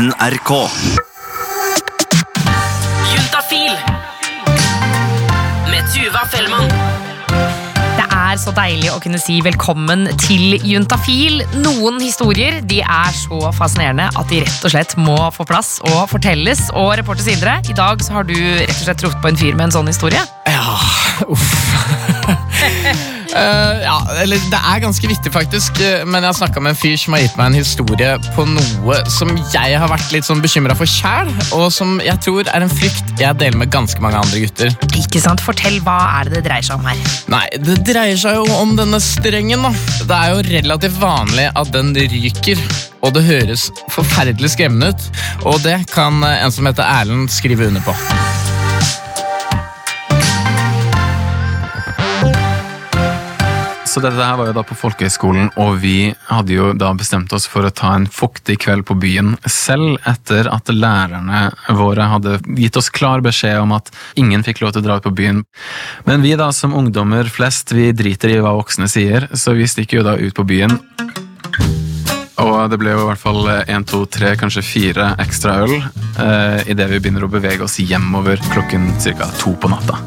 NRK. Juntafil med Tuva Fellmann. Det er så deilig å kunne si velkommen til Juntafil. Noen historier de er så fascinerende at de rett og slett må få plass og fortelles. Og reporter Sindre, i dag så har du rett og slett truffet på en fyr med en sånn historie. Ja, uff. Eh, ja, eller det er ganske viktig, faktisk. eh, Men jeg har snakka med en fyr som har gitt meg en historie på noe som jeg har vært litt sånn bekymra for sjæl, og som jeg tror er en frykt jeg deler med ganske mange andre gutter. Ikke sant? Fortell, hva er det det dreier seg om her? Nei, det dreier seg jo om denne strengen, da. Det er jo relativt vanlig at den ryker. Og det høres forferdelig skremmende ut. Og det kan eh, en som heter Erlend skrive under på. Så dette her var jo da på folkehøyskolen, og vi hadde jo da bestemt oss for å ta en fuktig kveld på byen, selv etter at lærerne våre hadde gitt oss klar beskjed om at ingen fikk lov til å dra ut på byen. Men vi da som ungdommer flest, vi driter i hva voksne sier, så vi stikker jo da ut på byen. Og det ble jo i hvert fall én, to, tre, kanskje fire ekstra øl eh, idet vi begynner å bevege oss hjemover klokken ca. to på natta.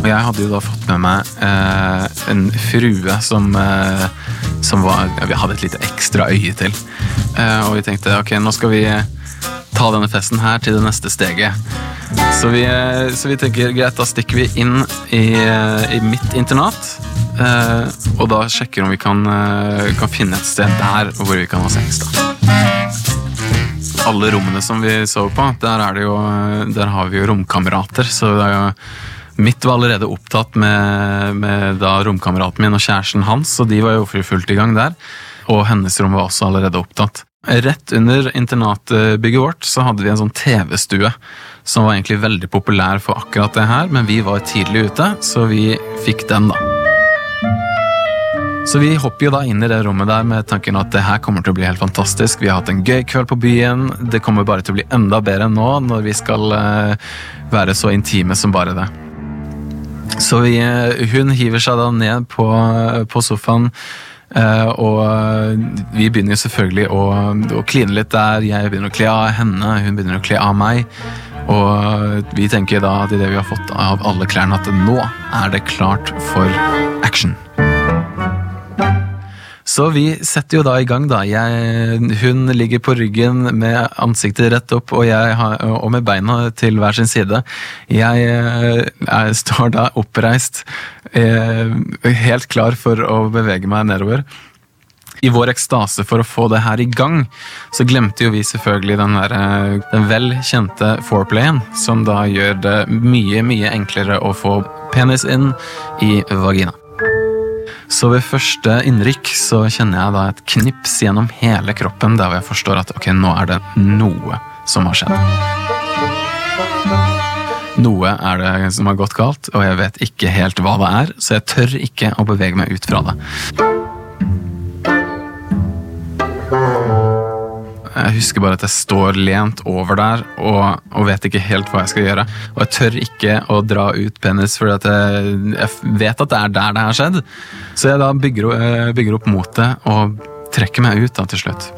Og jeg hadde jo da fått med meg eh, en frue som, eh, som var, ja, vi hadde et lite ekstra øye til. Eh, og vi tenkte ok, nå skal vi ta denne festen her til det neste steget. Så vi, eh, så vi tenker greit, da stikker vi inn i, eh, i mitt internat. Eh, og da sjekker om vi kan, eh, kan finne et sted der hvor vi kan ha sex. da. Alle rommene som vi sover på, der, er jo, der har vi jo romkamerater. Så jo Mitt var allerede opptatt med, med romkameraten min og kjæresten hans, og de var jo for fullt i gang der. Og hennes rom var også allerede opptatt. Rett under internatbygget vårt så hadde vi en sånn TV-stue som var egentlig veldig populær for akkurat det her, men vi var tidlig ute, så vi fikk den, da. Så vi hopper jo da inn i det rommet der med tanken at det her kommer til å bli helt fantastisk. Vi har hatt en gøy kveld på byen. Det kommer bare til å bli enda bedre enn nå, når vi skal eh, være så intime som bare det. Så vi, eh, hun hiver seg da ned på, på sofaen, Uh, og vi begynner jo selvfølgelig å, å kline litt der. Jeg begynner å kle av henne, hun begynner å kle av meg. Og vi tenker da at idet vi har fått av alle klærne, at nå er det klart for action. Så vi setter jo da i gang, da. Jeg, hun ligger på ryggen med ansiktet rett opp og, har, og med beina til hver sin side. Jeg, jeg står da oppreist, eh, helt klar for å bevege meg nedover. I vår ekstase for å få det her i gang, så glemte jo vi selvfølgelig den, der, eh, den vel kjente foreplayen, som da gjør det mye, mye enklere å få penis inn i vagina. Så ved første innrykk så kjenner jeg da et knips gjennom hele kroppen der jeg forstår at ok, nå er det noe som har skjedd. Noe er det som har gått galt, og jeg vet ikke helt hva det er, så jeg tør ikke å bevege meg ut fra det. Jeg husker bare at jeg står lent over der og, og vet ikke helt hva jeg skal gjøre. Og jeg tør ikke å dra ut penis, for jeg, jeg vet at det er der det har skjedd. Så jeg da bygger, eh, bygger opp motet og trekker meg ut da til slutt.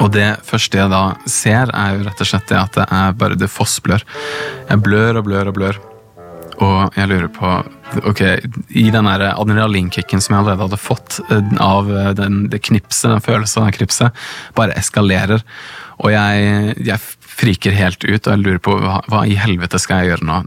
Og det første jeg da ser, er jo rett og slett det at det er bare det fossblør. Jeg blør og blør og blør. Og jeg lurer på Ok, i den adrenalinkicken som jeg allerede hadde fått eh, av den, det knipset, den følelsen av knipset, bare eskalerer. Og jeg, jeg friker helt ut, og jeg lurer på hva, hva i helvete skal jeg gjøre nå?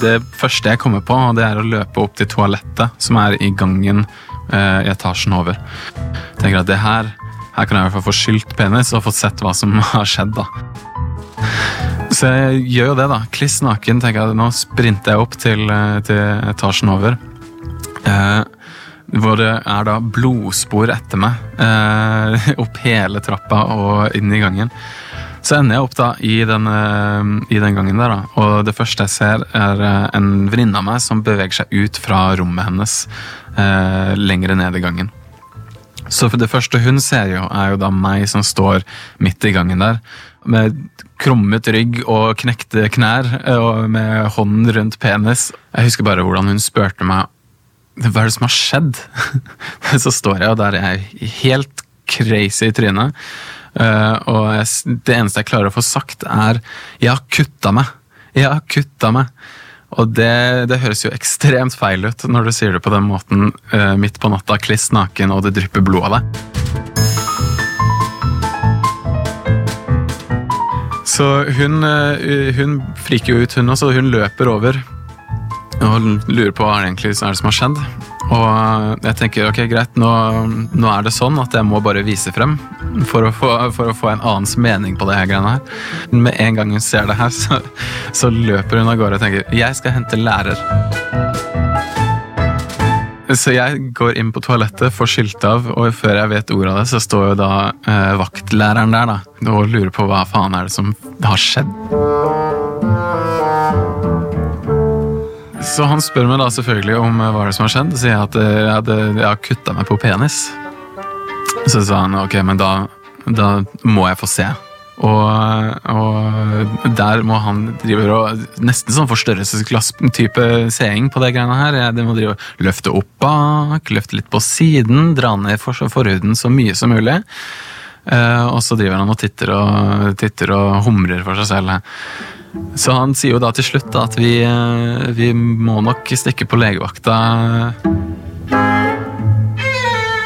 Det første jeg kommer på, det er å løpe opp til toalettet, som er i gangen eh, i etasjen over. Jeg tenker at det her, her kan jeg i hvert fall få skylt penis og få sett hva som har skjedd. da. Så jeg gjør jo det, da. Kliss naken. tenker jeg, Nå sprinter jeg opp til, eh, til etasjen over. Eh, hvor det er da blodspor etter meg. Eh, opp hele trappa og inn i gangen. Så ender jeg opp da i den, eh, i den gangen der, da. Og det første jeg ser, er eh, en venninne av meg som beveger seg ut fra rommet hennes eh, lengre ned i gangen. Så for det første hun ser jo, er jo da meg som står midt i gangen der. Med krummet rygg og knekte knær og med hånden rundt penis. Jeg husker bare hvordan hun spurte meg hva er det som har skjedd. Så står jeg, og der er jeg helt crazy i trynet. Eh, og det eneste jeg klarer å få sagt, er 'jeg har kutta meg'. Jeg har kutta meg. Og det, det høres jo ekstremt feil ut når du sier det på den måten eh, midt på natta, kliss naken, og det drypper blod av deg. Så hun, eh, hun friker jo ut, hun også. Hun løper over og lurer på hva er det egentlig er det som har skjedd. Og jeg tenker ok, greit, nå, nå er det sånn at jeg må bare vise frem for å få, for å få en annens mening på det her greiene her. Med en gang hun ser det her, så, så løper hun av gårde og tenker jeg skal hente lærer. Så jeg går inn på toalettet, får skilt av, og før jeg vet ordet av det, så står jo da eh, vaktlæreren der da, og lurer på hva faen er det som har skjedd. Så han spør meg da selvfølgelig om eh, hva det som har skjedd. Så sier jeg at eh, jeg, hadde, jeg har kutta meg på penis. Så sa han ok, men da, da må jeg få se. Og, og der må han drive og Nesten sånn forstørrelsesglass-type seing på det greiene her. Det må drive løfte opp bak, løfte litt på siden, dra ned for, forhuden så mye som mulig. Uh, og så driver han og titter og, titter og humrer for seg selv. Så han sier jo da til slutt at vi, eh, vi må nok stikke på legevakta.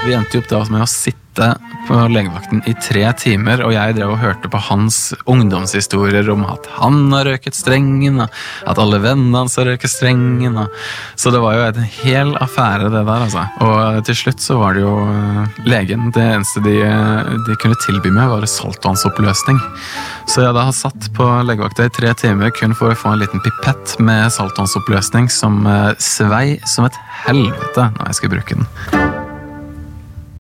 Vi endte opp da med å sitte på legevakten i tre timer, og jeg drev og hørte på hans ungdomshistorier om at han har røket strengen, og at alle vennene hans har røket strengen. Og... Så det var jo en hel affære, det der, altså. Og til slutt så var det jo eh, legen. Det eneste de, de kunne tilby meg, var saltvannsoppløsning. Så jeg da har satt på legevakta i tre timer kun for å få en liten pipett med saltvannsoppløsning som eh, svei som et helvete når jeg skulle bruke den.